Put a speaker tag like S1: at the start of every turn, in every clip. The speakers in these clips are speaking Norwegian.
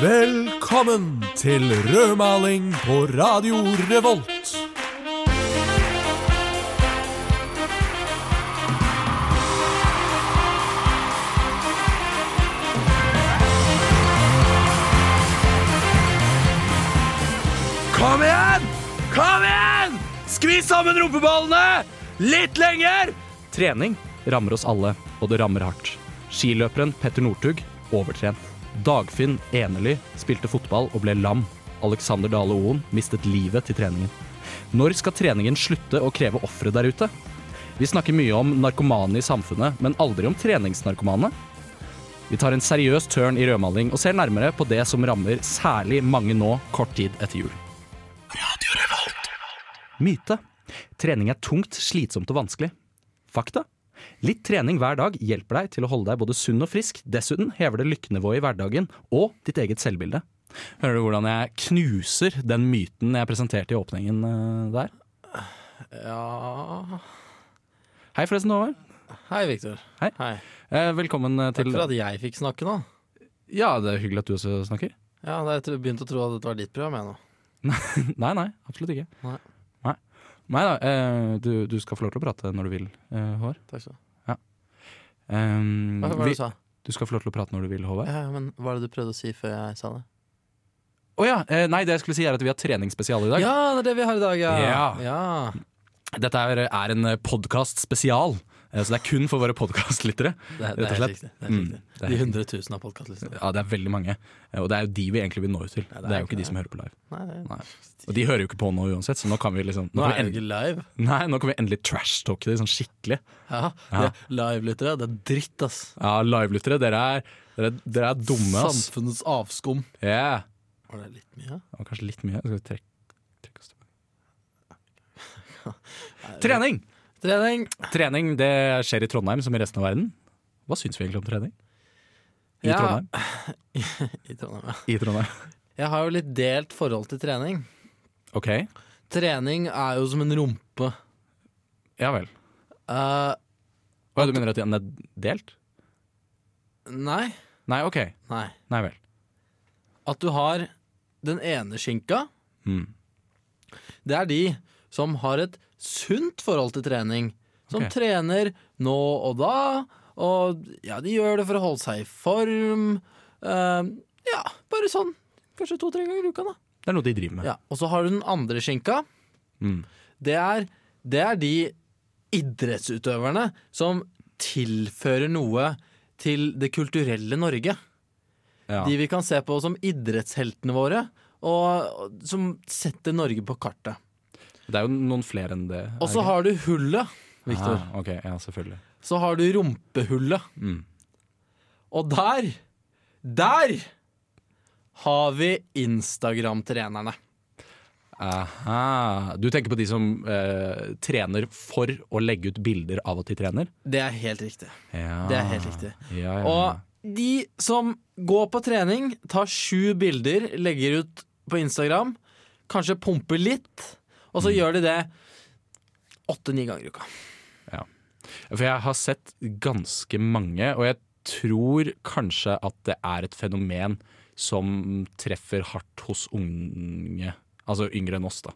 S1: Velkommen til rødmaling på Radio Revolt.
S2: Kom igjen! Kom igjen! Skvis sammen rumpeballene! Litt lenger! Trening rammer oss alle, og det rammer hardt. Skiløperen Petter Northug overtrent. Dagfinn Enely spilte fotball og ble lam. Alexander Dale Oen mistet livet til treningen. Når skal treningen slutte å kreve ofre der ute? Vi snakker mye om narkomane i samfunnet, men aldri om treningsnarkomane. Vi tar en seriøs tørn i rødmaling og ser nærmere på det som rammer særlig mange nå, kort tid etter jul. Myte. Trening er tungt, slitsomt og vanskelig. Fakta. Litt trening hver dag hjelper deg til å holde deg både sunn og frisk. Dessuten hever det lykkenivået i hverdagen og ditt eget selvbilde. Hører du hvordan jeg knuser den myten jeg presenterte i åpningen eh, der?
S3: Ja
S2: Hei forresten, Håvard.
S3: Hei, Viktor.
S2: Hei. Hei. velkommen til
S3: Takk for at jeg fikk snakke nå.
S2: Ja, det er hyggelig at du også snakker.
S3: Ja, da har jeg begynt å tro at dette var ditt program, jeg nå.
S2: Nei, nei, absolutt ikke.
S3: Nei.
S2: Nei, da, eh, du, du skal få lov til å prate når du vil, eh, Håvard.
S3: Takk skal du ha.
S2: Um,
S3: Hva var det du sa?
S2: Du skal få lov til å prate når du vil, Håvard.
S3: Ja, men hva er det du prøvde å si før jeg sa det?
S2: Å ja! Eh, nei, det jeg skulle si er at vi har treningsspesial i dag.
S3: Ja, det er det vi har i dag, ja.
S2: Ja.
S3: ja.
S2: Dette er, er en podkast spesial, eh, så det er kun for våre podkastlyttere.
S3: Det, det er helt riktig. Det er helt
S2: Mm, det er
S3: De
S2: helt
S3: hundre tusen av podkastlyttere.
S2: Ja, det er veldig mange. Eh, Og det er jo de vi egentlig vil nå ut til.
S3: Nei,
S2: det, er jo ikke de som hører på live.
S3: Nei, det er...
S2: Nei. Og de hører jo ikke på nå uansett, så nå kan vi liksom
S3: Nå
S2: Nå
S3: er det
S2: vi endelig,
S3: live.
S2: nei, nå kan vi endelig trash-talke det sånn skikkelig.
S3: Ja,
S2: Ja.
S3: Live-lyttere, det er dritt, ass.
S2: Ja, live-lyttere, dere, er- dere, dere er dumme, ass.
S3: Samfunnets avskum.
S2: Yeah.
S3: Var det litt mye?
S2: Det var kanskje litt mye. Skal vi trekke, trekke oss tilbake? Trening!
S3: Trening.
S2: Trening det skjer i Trondheim som i resten av verden. Hva syns vi egentlig om trening? I
S3: Ja.
S2: Trondheim.
S3: I Trondheim, ja.
S2: I Trondheim.
S3: Jeg har jo litt delt forhold til trening.
S2: OK.
S3: Trening er jo som en rumpe.
S2: Ja vel.
S3: Uh,
S2: Hva du mener at den er delt?
S3: nei.
S2: Nei, OK.
S3: Nei.
S2: Nei vel.
S3: At du har den ene skinka,
S2: Mm.
S3: det er de som har et sunt forhold til trening. Som
S2: okay.
S3: trener nå og da, og ja, de gjør det for å holde seg i form. Uh, ja, bare sånn. Kanskje to-tre ganger i uka, da.
S2: Det er noe de driver med.
S3: Ja. Og så har du den andre skinka.
S2: Mm.
S3: Det er, det er de idrettsutøverne som tilfører noe til det kulturelle Norge.
S2: Ja.
S3: De vi kan se på som idrettsheltene våre, og, som setter Norge på kartet.
S2: Det er jo noen flere enn det.
S3: Og så har du hullet, Victor.
S2: Ah, ok, ja, selvfølgelig.
S3: Så har du rumpehullet.
S2: Mm.
S3: Og der, der har vi Instagram-trenerne.
S2: Aha. Du tenker på de som eh, trener for å legge ut bilder av at de trener?
S3: Det er helt riktig.
S2: Ja.
S3: Det er helt riktig.
S2: Ja, ja.
S3: Og de som går på trening, tar sju bilder, legger ut på Instagram, kanskje pumper litt, og så gjør de det åtte-ni ganger i uka.
S2: For jeg har sett ganske mange, og jeg tror kanskje at det er et fenomen som treffer hardt hos unge, altså yngre enn oss, da.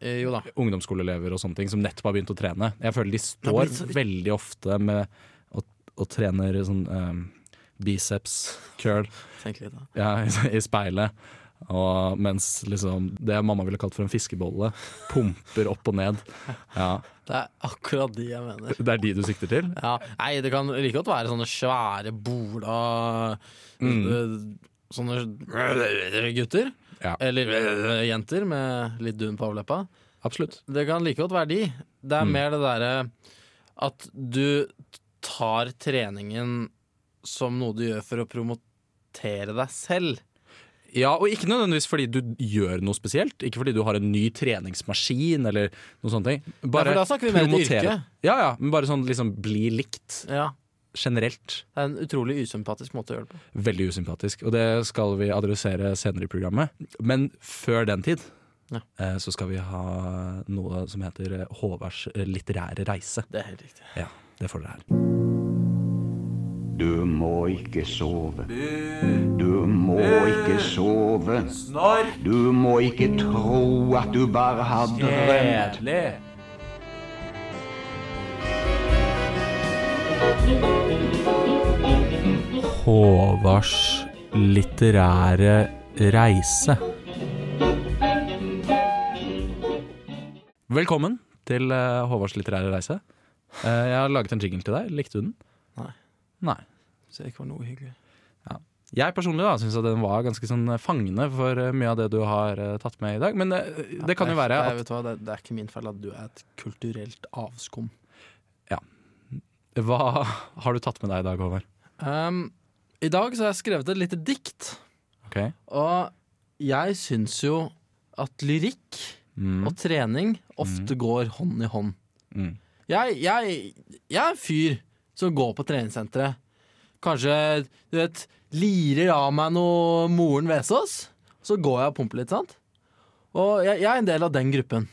S3: Eh, jo da.
S2: Ungdomsskoleelever og sånne ting, som nettopp har begynt å trene. Jeg føler de står
S3: så-
S2: veldig ofte med og, og trener sånn um, biceps curl
S3: Tenk litt, da.
S2: ja, i, i speilet. Og mens liksom det mamma ville kalt for en fiskebolle, pumper opp og ned. Ja,
S3: Det er akkurat de jeg mener.
S2: Det er de du sikter til?
S3: Ja, nei, det kan like godt være sånne svære bola mm. Sånne gutter.
S2: Ja.
S3: Eller øh, jenter med litt dun på overleppa.
S2: Absolutt.
S3: Det kan like godt være de. Det er
S2: Mm.
S3: mer det derre at du tar treningen som noe du gjør for å promotere deg selv.
S2: Ja, og ikke nødvendigvis fordi du gjør noe spesielt. Ikke fordi du har en ny treningsmaskin eller noe sånt. ting. Bare
S3: for da snakker vi mer
S2: om
S3: yrke.
S2: Ja, ja, men bare sånn liksom bli likt
S3: Ja,
S2: generelt.
S3: Det er en utrolig usympatisk måte å gjøre det på.
S2: Veldig usympatisk. Og det skal vi adressere senere i programmet. Men før den tid
S3: Ja.
S2: eh, så skal vi ha noe som heter Håvards litterære reise.
S3: Det er helt riktig.
S2: Ja, det får dere her.
S4: Du må ikke sove. Du må ikke sove. Du må ikke tro at du bare har drømt.
S3: Håvards litterære reise.
S2: Velkommen til eh, Håvards litterære reise. Eh, jeg har laget en jingle til deg. Likte du den?
S3: Nei.
S2: Nei.
S3: Så det ikke var noe hyggelig.
S2: Jeg personlig da syns den var ganske sånn fangende for eh, mye av det du har uh, tatt med i dag. Men eh, det kan jo være at
S3: det, det, det er ikke min feil at du er et kulturelt avskum.
S2: Hva har du tatt med deg i dag, Håvard?
S3: Um, I dag så har jeg skrevet et lite dikt.
S2: Ok.
S3: Og jeg syns jo at lyrikk
S2: Mm.
S3: og trening ofte går hånd i hånd.
S2: Mm.
S3: Jeg, jeg, jeg er en fyr som går på treningssenteret. Kanskje du vet, lirer av meg noe Moren Vesaas. Så går jeg og pumper litt, sant? Og jeg, jeg er en del av den gruppen.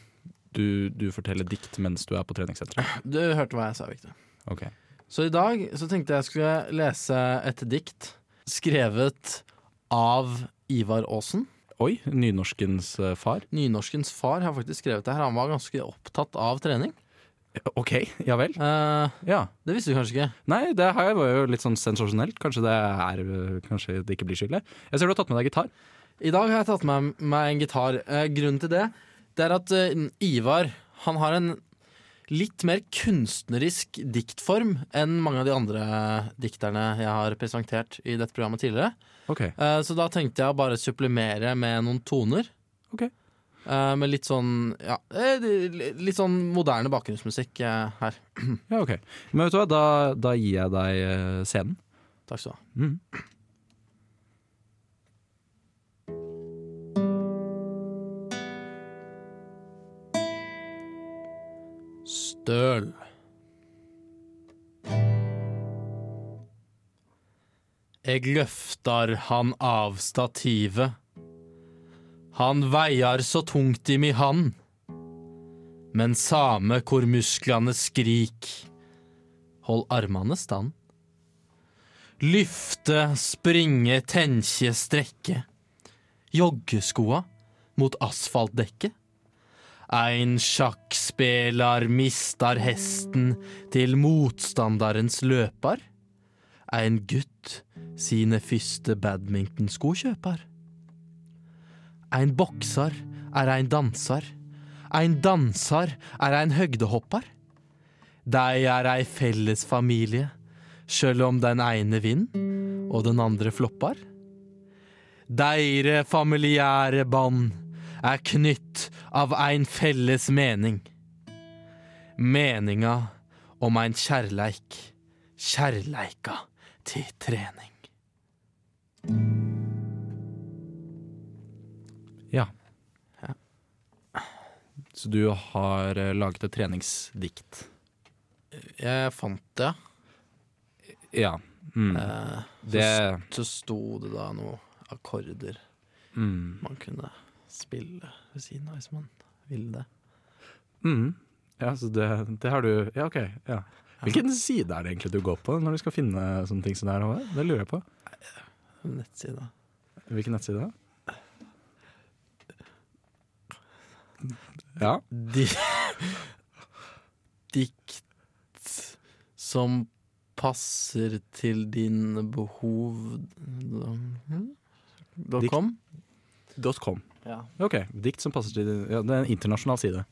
S2: Du, du forteller dikt mens du er på treningssenteret.
S3: Du hørte hva jeg sa, Victor.
S2: Ok.
S3: Så i dag så tenkte jeg skulle lese et dikt skrevet av Ivar Aasen.
S2: Oi, nynorskens eh, far.
S3: Nynorskens far har faktisk skrevet det her. Han var ganske opptatt av trening.
S2: Ok, ja vel.
S3: Uh,
S2: Ja.
S3: det visste du kanskje ikke.
S2: Nei, det her var jo litt sånn sensasjonelt. Kanskje det, er, kanskje det ikke blir skyldig. Jeg ser du har tatt med deg gitar.
S3: I dag har jeg tatt med meg en gitar. Uh, grunnen til det, det er at uh, Ivar han har en litt mer kunstnerisk diktform enn mange av de andre dikterne jeg har presentert i dette programmet tidligere.
S2: Ok.
S3: Eh, så da tenkte jeg å bare supplemere med noen toner.
S2: Ok.
S3: Eh, med litt sånn ja, eh, litt sånn moderne bakgrunnsmusikk eh, her.
S2: Ja, ok. Men vet du hva, da, da gir jeg deg scenen.
S3: Takk skal du ha.
S2: Mm.
S3: Støl. Eg løftar han av stativet. Han veiar så tungt i mi hand. Men same hvor musklane skrik, hold armane stand. Lyfte, springe, tenkje, strekke. Joggeskoa mot asfaltdekket. Ein sjakkspelar mistar hesten til motstandarens løpar. Ein gutt sine første badmintonsko kjøpar. Ein boksar er ein dansar. Ein dansar er ein høgdehoppar. Dei er ei felles familie, sjøl om den ene vinn og den andre floppar. Deire familiære bånd er knytt av ein felles mening. Meninga om ein kjærleik, kjærleika til trening.
S2: Ja. Så du har øh, laget et treningsdikt.
S3: Jeg fant det.
S2: Ja. Mm.
S3: Eh,
S2: Det
S3: så sto det da noen akkorder
S2: mm.
S3: man kunne spille ved siden av hvis man ville det.
S2: Mm. Ja, så det, det har du Ja, OK. Ja. Hvilken side er det egentlig du går på når du skal finne sånne ting som det her? Det lurer jeg på.
S3: Nettsida. nettside.
S2: Hvilken nettside? Ja.
S3: Di dikt som passer til dine behov Dot com?
S2: Dot .com.
S3: Ja.
S2: Ok, dikt som passer til ja, Det er en internasjonal side.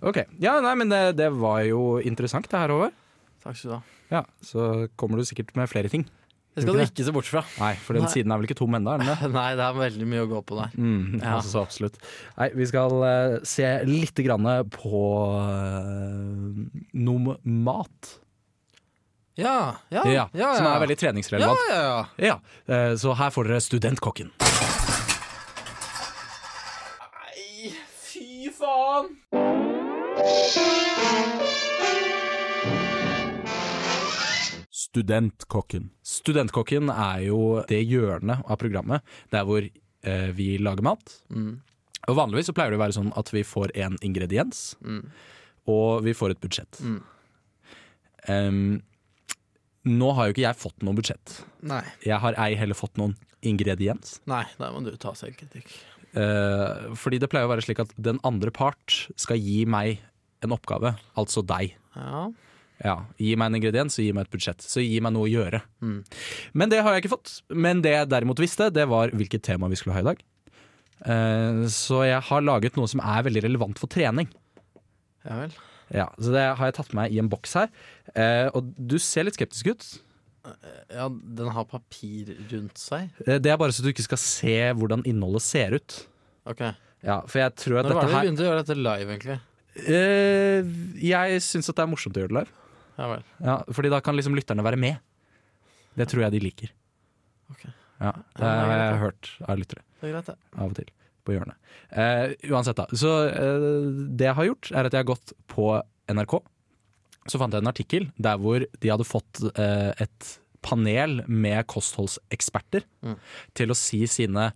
S2: Ok, ja, nei, men det, det var jo interessant det her, Håvard.
S3: Takk skal du ha.
S2: Ja, så kommer du sikkert med flere ting.
S3: Det skal du ikke se bort fra.
S2: Nei, for den
S3: Nei.
S2: siden er vel ikke tom ennå?
S3: Nei, det er veldig mye å gå på der.
S2: Mm,
S3: Ja.
S2: altså, så absolutt. Nei, vi skal uh, se litt grann på uh, noe mat.
S3: Ja, ja,
S2: Ja,
S3: ja, ja.
S2: Som er veldig treningsrelevant.
S3: ja, ja.
S2: Ja, eh, Så her får dere Studentkokken. Studentkokken. Studentkokken er jo det hjørnet av programmet der hvor eh, vi lager mat.
S3: Mm.
S2: Og Vanligvis så pleier det å være sånn at vi får en ingrediens,
S3: Mm.
S2: og vi får et budsjett.
S3: Mm.
S2: Um, Nå har jo ikke jeg fått noe budsjett.
S3: Nei.
S2: Jeg har ei heller fått noen ingrediens.
S3: Nei, der må du ta selvkritikk.
S2: Uh, fordi det pleier å være slik at den andre part skal gi meg en oppgave, altså deg.
S3: Ja.
S2: Ja, Gi meg en ingrediens og gi meg et budsjett. Så gi meg noe å gjøre.
S3: Mm.
S2: Men det har jeg ikke fått. Men det jeg derimot visste, det var hvilket tema vi skulle ha i dag. Eh, så jeg har laget noe som er veldig relevant for trening.
S3: Ja vel.
S2: Ja, Så det har jeg tatt med meg i en boks her. Eh, og du ser litt skeptisk ut.
S3: Ja, den har papir rundt seg.
S2: Eh, det er bare så du ikke skal se hvordan innholdet ser ut.
S3: Ok.
S2: Ja, For jeg tror at
S3: Når var det vi
S2: her
S3: begynte å gjøre dette live, egentlig?
S2: eh, Jeg syns at det er morsomt å gjøre det live.
S3: Ja vel.
S2: Ja, fordi da kan liksom lytterne være med. Det tror jeg de liker.
S3: Ok.
S2: Ja, Det har jeg hørt av lyttere.
S3: Det er greit, det.
S2: Av og til. På hjørnet. Eh, uansett, da. Så eh, det jeg har gjort, er at jeg har gått på NRK. Så fant jeg en artikkel der hvor de hadde fått eh, et panel med kostholdseksperter
S3: Mm.
S2: til å si sine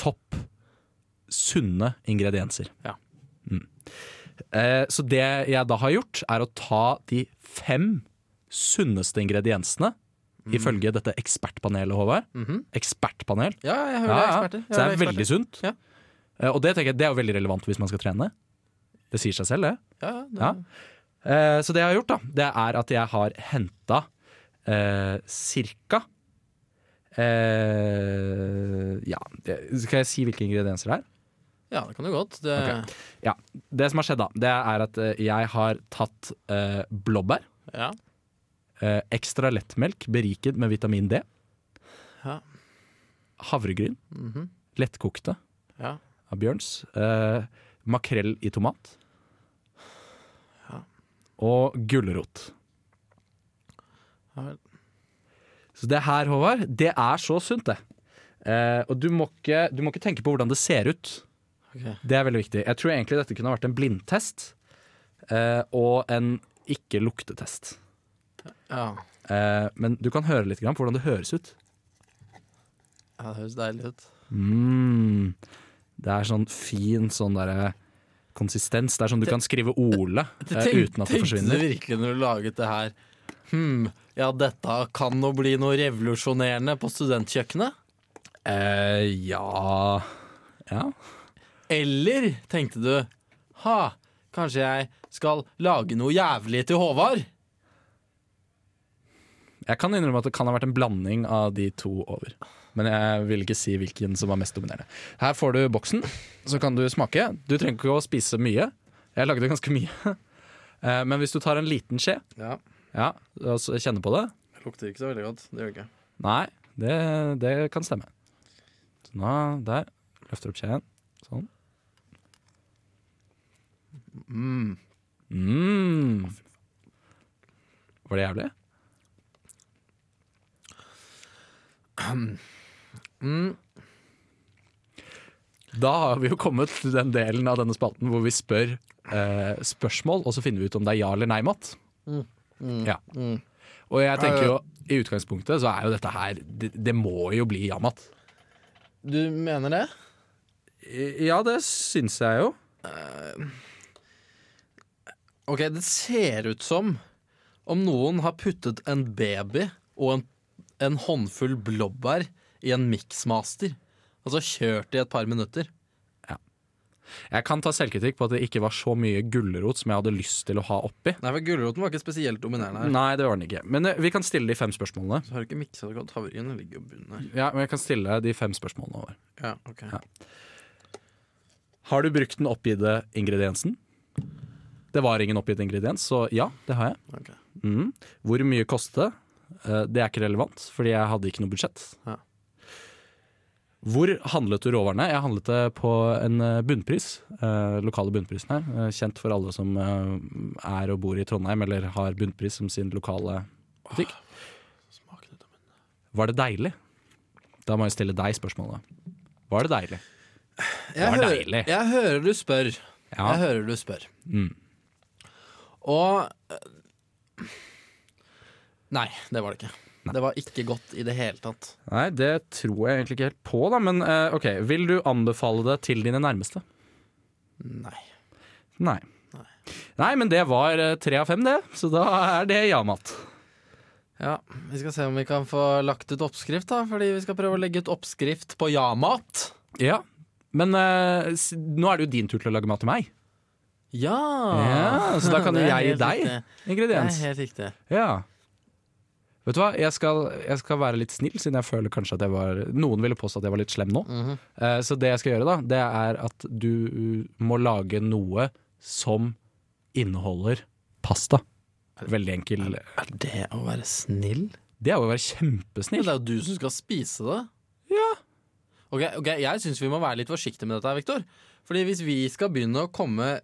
S2: topp sunne ingredienser.
S3: Ja.
S2: Mm. Eh, så det jeg da har gjort, er å ta de fem sunneste ingrediensene, ifølge dette ekspertpanelet, Håvard.
S3: Mhm.
S2: Ekspertpanel.
S3: Ja, jeg hører
S2: Ja, ja.
S3: eksperter. Jeg
S2: Så det er veldig sunt.
S3: Ja.
S2: Eh, Og det jeg det er jo veldig relevant hvis man skal trene. Det sier seg selv, det.
S3: Ja, ja, det,
S2: Ja. Eh, Så det jeg har gjort, da, det er at jeg har henta eh, cirka eh, Ja, skal jeg si hvilke ingredienser det er?
S3: Ja, det kan du godt. Det,
S2: Okay. Ja, Det som har skjedd, da, det er at eh, jeg har tatt eh, blåbær.
S3: ja.
S2: Eh, ekstra lettmelk beriket med vitamin D.
S3: Ja.
S2: Havregryn.
S3: Mhm.
S2: Lettkokte
S3: ja.
S2: av Bjørns. Eh, makrell i tomat.
S3: Ja.
S2: Og gulrot.
S3: Ja.
S2: Så det her, Håvard, det er så sunt, det. Eh, og du må, ikke, du må ikke tenke på hvordan det ser ut.
S3: Ok.
S2: Det er veldig viktig. Jeg tror egentlig dette kunne vært en blindtest eh, og en ikke-luktetest.
S3: Ja.
S2: Eh, men du kan høre litt grann på hvordan det høres ut.
S3: ja, det høres deilig ut.
S2: Mm. Det er sånn fin sånn derre konsistens. Det er sånn du kan skrive Ole eh, uten at det forsvinner.
S3: Tenkte du virkelig når du laget det her Hm, ja, dette kan nå bli noe revolusjonerende på studentkjøkkenet?
S2: Eh, ja Ja.
S3: Eller tenkte du Ha, kanskje jeg skal lage noe jævlig til Håvard?
S2: Jeg kan innrømme at det kan ha vært en blanding av de to over. Men jeg vil ikke si hvilken som var mest dominerende. Her får du boksen, så kan du smake. Du trenger ikke å spise mye. Jeg lagde ganske mye. Eh, Men hvis du tar en liten skje
S3: Ja,
S2: ja, og kjenner på det
S3: det lukter ikke så veldig godt. Det gjør det ikke.
S2: Nei, det, det kan stemme. Så nå, der. Løfter opp skjeen. Sånn.
S3: Mm.
S2: Mm. Var det jævlig?
S3: Mm.
S2: Da har vi jo kommet til den delen av denne spalten hvor vi spør eh, spørsmål, og så finner vi ut om det er ja eller nei, Matt.
S3: Mm.
S2: Ja.
S3: Mm.
S2: Og jeg tenker jo, i utgangspunktet så er jo dette her Det, det må jo bli ja, Matt.
S3: Du mener det?
S2: Ja, det syns jeg jo.
S3: Ok, det ser ut som om noen har puttet en baby og en, en håndfull blåbær i en mixmaster. Altså kjørt i et par minutter.
S2: Jeg kan ta selvkritikk på at det ikke var så mye gulrot som jeg hadde lyst til å ha oppi.
S3: Nei, for Gulroten var ikke spesielt dominerende her.
S2: Nei, det var den ikke. Men eh, vi kan stille de fem spørsmålene.
S3: Så har du ikke miksa det godt. Havregryn ligger jo bunnen her.
S2: Ja, men jeg kan stille de fem spørsmålene over.
S3: Ja, ok.
S2: Ja. Har du brukt den oppgitte ingrediensen? Det var ingen oppgitt ingrediens, så ja, det har jeg.
S3: Ok.
S2: Mm. Hvor mye kostet det? Eh, Det er ikke relevant, fordi jeg hadde ikke noe budsjett.
S3: Ja.
S2: Hvor handlet du råvarene? Jeg handlet det på en eh, bunnpris. Eh, lokale bunnprisen her. eh, kjent for alle som eh, er og bor i Trondheim eller har bunnpris som sin lokale butikk.
S3: Av munnen.
S2: Var det deilig? Da må jeg stille deg spørsmålet. Var det deilig?
S3: Jeg,
S2: var
S3: hører-
S2: deilig.
S3: jeg hører du spør.
S2: Ja.
S3: Jeg hører du spør.
S2: Mm.
S3: Og eh, Nei, det var det ikke. Det var ikke godt i det hele tatt.
S2: Nei, det tror jeg egentlig ikke helt på, da. Men uh, ok, vil du anbefale det til dine nærmeste?
S3: Nei.
S2: Nei. Nei, men det var eh, tre av fem, det. Så da er det ja-mat.
S3: Ja, Vi skal se om vi kan få lagt ut oppskrift, da. Fordi vi skal prøve å legge ut oppskrift på ja-mat.
S2: Ja, men uh, nå er det jo din tur til å lage mat til meg.
S3: Ja!
S2: Ja, så da kan jo
S3: er
S2: jeg gi deg
S3: riktig. Det er helt riktig.
S2: Ja. Vet du hva, jeg skal, jeg skal være litt snill, siden jeg føler kanskje at jeg var Noen ville påstå at jeg var litt slem nå.
S3: Mm
S2: -hmm. uh, så det jeg skal gjøre, da, det er at du må lage noe som inneholder pasta. Veldig enkel.
S3: Er det å være snill?
S2: Det er jo å være
S3: Men
S2: kjempesnill.
S3: det er jo du som skal spise det.
S2: Ja.
S3: Ok, okay Jeg syns vi må være litt forsiktige med dette, Viktor. Fordi hvis vi skal begynne å komme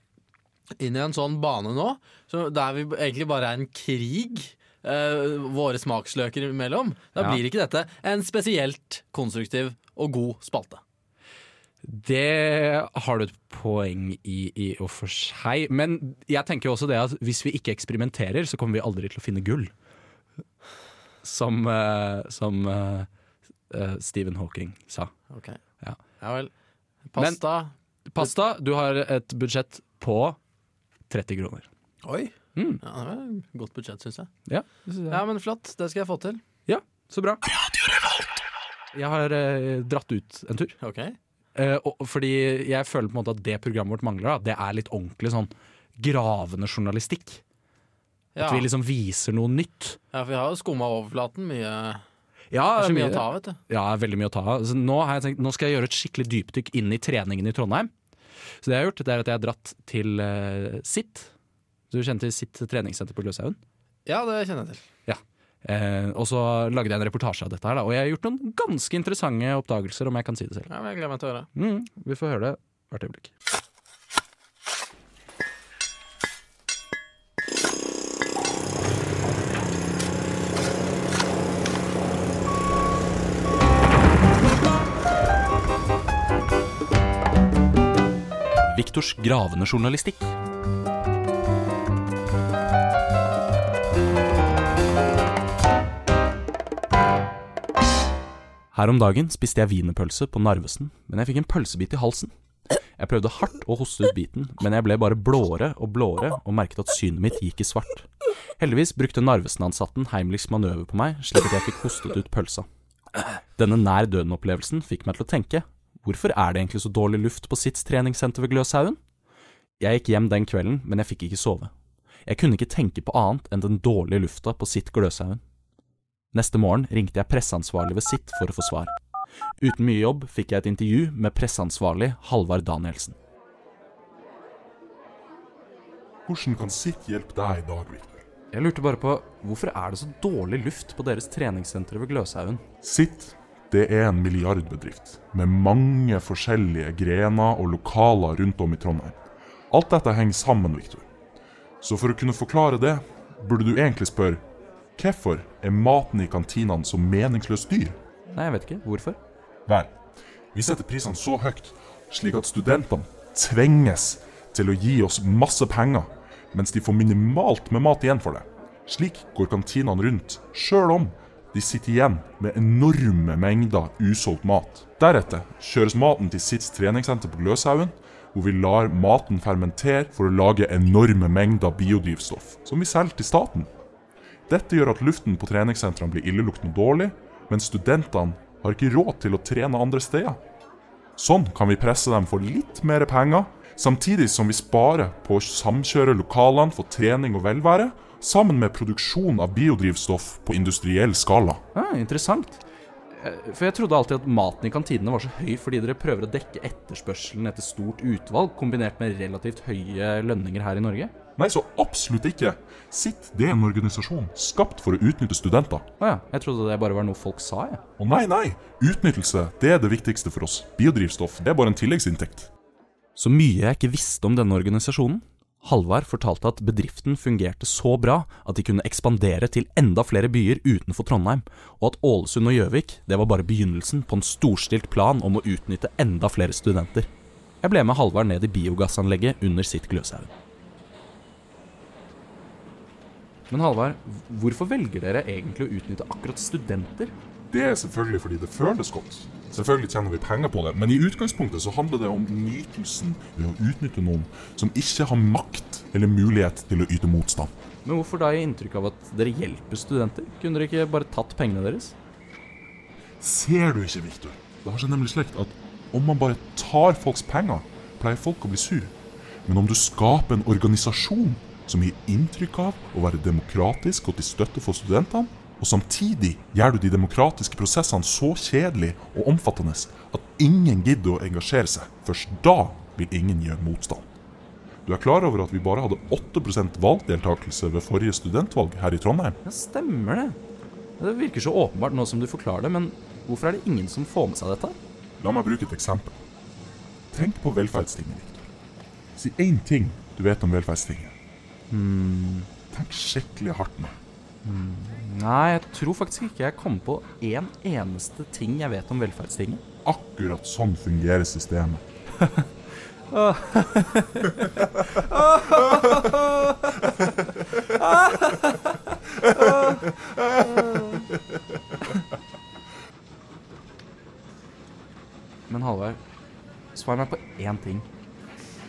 S3: inn i en sånn bane nå, så der vi egentlig bare er en krig eh, våre smaksløker imellom, da
S2: Ja.
S3: blir ikke dette en spesielt konstruktiv og god spalte.
S2: Det har du et poeng i i og for seg. Men jeg tenker jo også det at hvis vi ikke eksperimenterer, så kommer vi aldri til å finne gull. Som, eh, som eh, eh, Stephen Hawking sa.
S3: Ok.
S2: Ja.
S3: ja vel. Pasta.
S2: Pasta, du har et budsjett på 30 kroner.
S3: Oi.
S2: Mm.
S3: Ja, det var et godt budsjett, syns jeg.
S2: Ja, jeg.
S3: Ja, men flott. Det skal jeg få til.
S2: ja, så bra. Jeg har eh, dratt ut en tur.
S3: Ok.
S2: Eh, og, fordi jeg føler på en måte at det programmet vårt mangler. Da, det er litt ordentlig sånn gravende journalistikk.
S3: Ja,
S2: At vi liksom viser noe nytt.
S3: ja for vi har jo skumma overflaten mye.
S2: Ja,
S3: Det er mye
S2: mye-
S3: å ta av, vet du.
S2: Ja, veldig mye å ta av. Nå, har jeg tenkt, nå skal jeg gjøre et skikkelig dypdykk inn i treningen i Trondheim. Så det jeg har gjort, det er at jeg har dratt til uh, SIT. Du kjenner til SIT treningssenter på Gløshaugen?
S3: Ja, det kjenner jeg til.
S2: Eh, og så lagde jeg en reportasje av dette her, da. Og jeg har gjort noen ganske interessante oppdagelser, om jeg kan si det selv.
S3: Ja, men Jeg gleder meg til å høre.
S2: Mm, vi får høre det hvert øyeblikk. Viktors gravende journalistikk. Her om dagen spiste jeg wienerpølse på Narvesen, men jeg fikk en pølsebit i halsen. Jeg prøvde hardt å hoste ut biten, men jeg ble bare blåere og blåere og merket at synet mitt gikk i svart. Heldigvis brukte Narvesen-ansatten Heimlichs manøver på meg, slik at jeg fikk hostet ut pølsa. Denne nær døden-opplevelsen fikk meg til å tenke, hvorfor er det egentlig så dårlig luft på sitt treningssenter ved Gløshaugen? Jeg gikk hjem den kvelden, men jeg fikk ikke sove. Jeg kunne ikke tenke på annet enn den dårlige lufta på Sitt Gløshaugen. Neste morgen ringte jeg presseansvarlig ved sitt for å få svar. Uten mye jobb fikk jeg et intervju med presseansvarlig Halvard Danielsen.
S5: Hvordan kan sitt hjelpe deg i dag, Victor?
S2: Jeg lurte bare på hvorfor er det så dårlig luft på deres treningssenter ved Gløshaugen?
S5: Sitt, det er en milliardbedrift med mange forskjellige grener og lokaler rundt om i Trondheim. Alt dette henger sammen, Victor. Så for å kunne forklare det, burde du egentlig spørre hvorfor er maten i kantinene så meningsløst dyr?
S2: Nei, jeg vet ikke. Hvorfor?
S5: Vel, vi setter prisene så høyt, slik at studentene tvinges til å gi oss masse penger, mens de får minimalt med mat igjen for det. Slik går kantinene rundt, sjøl om de sitter igjen med enorme mengder usolgt mat. Deretter kjøres maten til sitt treningssenter på Gløshaugen, hvor vi lar maten fermentere for å lage enorme mengder biodrivstoff, som vi selger til staten. Dette gjør at luften på treningssentrene blir illeluktende dårlig, men studentene har ikke råd til å trene andre steder. Sånn kan vi presse dem for litt mer penger, samtidig som vi sparer på å samkjøre lokalene for trening og velvære, sammen med produksjon av biodrivstoff på industriell skala.
S2: Ja, interessant. Eh, For jeg trodde alltid at maten i kantinene var så høy fordi dere prøver å dekke etterspørselen etter stort utvalg, kombinert med relativt høye lønninger her i Norge.
S5: Nei, så absolutt ikke. Sitt, det er en organisasjon skapt for å utnytte studenter.
S2: Å ja, jeg trodde det bare var noe folk sa, jeg.
S5: Å nei, nei, utnyttelse, det er det viktigste for oss. Biodrivstoff, det er bare en tilleggsinntekt.
S2: Så mye jeg ikke visste om denne organisasjonen. Halvard fortalte at bedriften fungerte så bra at de kunne ekspandere til enda flere byer utenfor Trondheim, og at Ålesund og Gjøvik det var bare begynnelsen på en storstilt plan om å utnytte enda flere studenter. Jeg ble med Halvard ned i biogassanlegget under sitt Gløshaugen. Men Halvard, hvorfor velger dere egentlig å utnytte akkurat studenter?
S5: Det er selvfølgelig fordi det føles godt. Selvfølgelig tjener vi penger på det, men i utgangspunktet så handler det om nytelsen ved å utnytte noen som ikke har makt eller mulighet til å yte motstand.
S2: Men hvorfor da gi inntrykk av at dere hjelper studenter? Kunne dere ikke bare tatt pengene deres?
S5: Ser du ikke, Viktor? Det har seg nemlig slik at om man bare tar folks penger, pleier folk å bli sur. Men om du skaper en organisasjon som gir inntrykk av å være demokratisk og til støtte for studentene, og samtidig gjør du de demokratiske prosessene så kjedelige og omfattende at ingen gidder å engasjere seg, først da vil ingen gjøre motstand. Du er klar over at vi bare hadde 8% valgdeltakelse ved forrige studentvalg her i Trondheim?
S2: Ja, stemmer det. Det virker så åpenbart nå som du forklarer det, men hvorfor er det ingen som får med seg dette?
S5: La meg bruke et eksempel. Tenk på velferdstinget, Victor. Si én ting du vet om velferdstinget. Tenk skikkelig hardt nå.
S2: Nei, jeg tror faktisk ikke jeg kom på én eneste ting jeg vet om velferdstinget.
S5: Akkurat sånn fungerer systemet.
S2: Men Halvard, svar meg på én ting.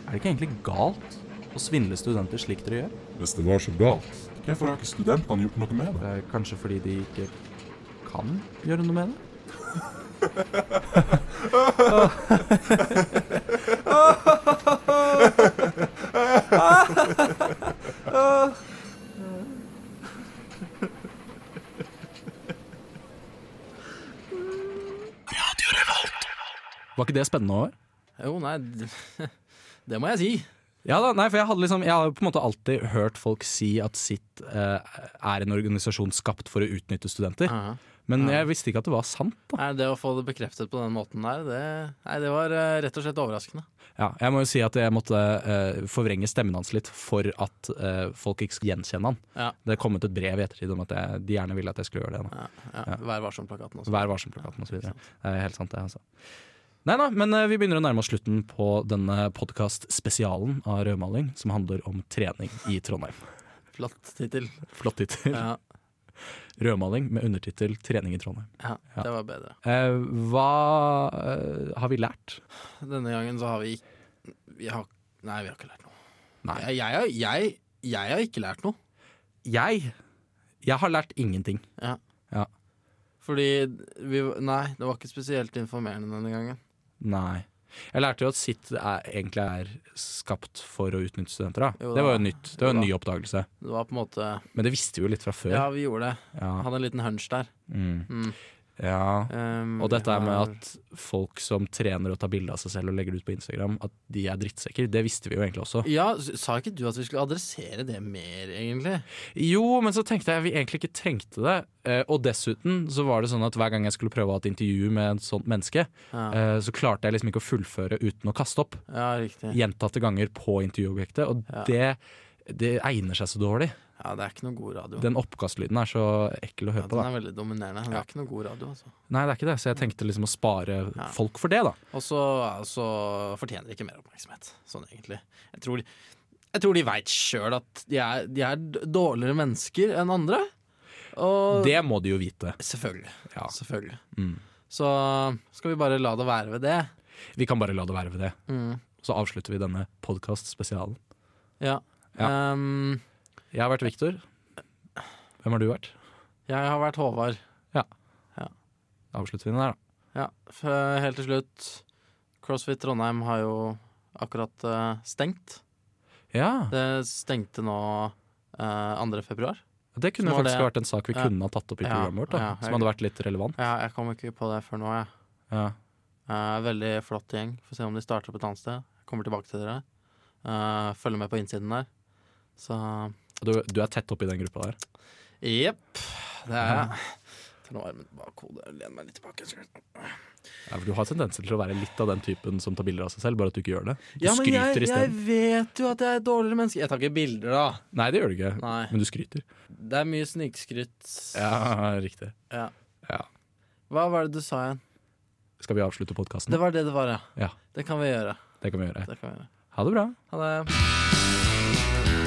S2: Er det ikke egentlig galt å svindle studenter slik dere gjør?
S5: Hvis det var så galt, hvorfor har ikke studentene gjort noe med det?
S2: Kanskje fordi de ikke kan gjøre noe med det? Var ikke det spennende over?
S3: Jo, nei, det må jeg si.
S2: Ja da, nei, for jeg hadde liksom Jeg har på en måte alltid hørt folk si at sitt eh, er en organisasjon skapt for å utnytte studenter.
S3: Aha.
S2: Men jeg visste ikke at det var sant. da
S3: Nei, det å få det bekreftet på den måten der, det, nei, det var eh, rett og slett overraskende.
S2: Ja, Jeg må jo si at jeg måtte eh, forvrenge stemmen hans litt for at eh, folk ikke skulle gjenkjenne han.
S3: Ja.
S2: Det er kommet et brev i ettertid om at jeg, de gjerne ville at jeg skulle gjøre det.
S3: Ja. Vær varsom-plakaten også.
S2: Vær varsom-plakaten osv. Det er helt sant, det. altså Nei da, men eh, vi begynner å nærme oss slutten på denne podkast-spesialen av rødmaling, som handler om trening i Trondheim.
S3: Flott tittel.
S2: Flott tittel.
S3: Ja,
S2: Rødmaling med undertittel 'Trening i Trondheim'.
S3: ja,
S2: Ja.
S3: det var bedre.
S2: Eh, hva eh, har vi lært?
S3: Denne gangen så har vi ikke vi har, Nei, vi har ikke lært noe. Jeg, jeg, jeg, jeg har ikke lært noe.
S2: Jeg Jeg har lært ingenting.
S3: Ja Fordi vi Nei, det var ikke spesielt informerende denne gangen.
S2: Nei. Jeg lærte jo at sitt er, egentlig er skapt for å utnytte studenter. Da.
S3: Jo
S2: det var jo nytt. Det var
S3: Jo
S2: en ny oppdagelse.
S3: Det var på en måte
S2: Men det visste vi jo litt fra før.
S3: Ja, vi gjorde det.
S2: Ja.
S3: Hadde en liten hunch der.
S2: Mm.
S3: Mm.
S2: Ja.
S3: Um,
S2: Og dette er med at folk som trener og tar bilde av seg selv og legger det ut på Instagram, at de er drittsekker. Det visste vi jo egentlig også.
S3: Ja, sa ikke du at vi skulle adressere det mer, egentlig?
S2: Jo, men så tenkte jeg vi egentlig ikke trengte det. Eh, og dessuten så var det sånn at hver gang jeg skulle prøve å ha et intervju med et sånt menneske,
S3: Ja,
S2: eh, så klarte jeg liksom ikke å fullføre uten å kaste opp.
S3: ja riktig.
S2: Gjentatte ganger på intervjuobjektet. Og
S3: Ja.
S2: det, det egner seg så dårlig.
S3: Ja, det er ikke noe god radio.
S2: Den oppkastlyden er så ekkel å
S3: ja,
S2: høre på.
S3: den
S2: da
S3: er veldig dominerende. Det
S2: Ja.
S3: er ikke noe god radio, altså.
S2: Nei, det er ikke det, så jeg tenkte liksom å spare
S3: Ja.
S2: folk for det, da.
S3: Og så altså, fortjener de ikke mer oppmerksomhet, sånn egentlig. Jeg tror jeg tror de veit sjøl at de er, de er dårligere mennesker enn andre. Og
S2: Det må de jo vite.
S3: Selvfølgelig.
S2: Ja.
S3: Selvfølgelig.
S2: Mm.
S3: Så skal vi bare la det være ved det.
S2: Vi kan bare la det være ved det.
S3: Mm.
S2: Så avslutter vi denne podkast-spesialen.
S3: Ja. Um,
S2: Jeg har vært Viktor. Hvem har du vært?
S3: jeg har vært Håvard.
S2: Avslutter vi den der, da.
S3: Ja, helt til slutt. CrossFit Trondheim har jo akkurat eh, stengt.
S2: Ja,
S3: Det stengte nå eh, 2. februar.
S2: Det kunne faktisk
S3: det-
S2: vært en sak vi
S3: Ja.
S2: kunne ha tatt opp i programmet vårt. da
S3: ja,
S2: Som hadde vært litt relevant.
S3: Ja, jeg kom ikke på det før nå, jeg.
S2: Ja.
S3: Uh, veldig flott gjeng. Får se om de starter opp et annet sted. Kommer tilbake til dere. Uh, følger med på innsiden der. Så
S2: Du, du er tett oppi den gruppa der.
S3: jepp. Det er jeg. Tar nå armen bak hodet lener meg litt tilbake.
S2: Ja, du har tendenser til å være litt av den typen som tar bilder av seg selv, bare at du ikke gjør det. Du
S3: Ja, men jeg, jeg vet jo at jeg er et dårligere menneske. Jeg tar ikke bilder, da.
S2: Nei, det gjør du ikke.
S3: Nei.
S2: Men du skryter.
S3: Det er mye snikskryt.
S2: Ja, riktig.
S3: Ja.
S2: Ja.
S3: Hva var det du sa igjen?
S2: Skal vi avslutte podkasten?
S3: Det var det det var, ja.
S2: Ja.
S3: Det kan vi gjøre.
S2: Det kan vi gjøre.
S3: Det kan vi gjøre.
S2: Ha det bra.
S3: Ha det.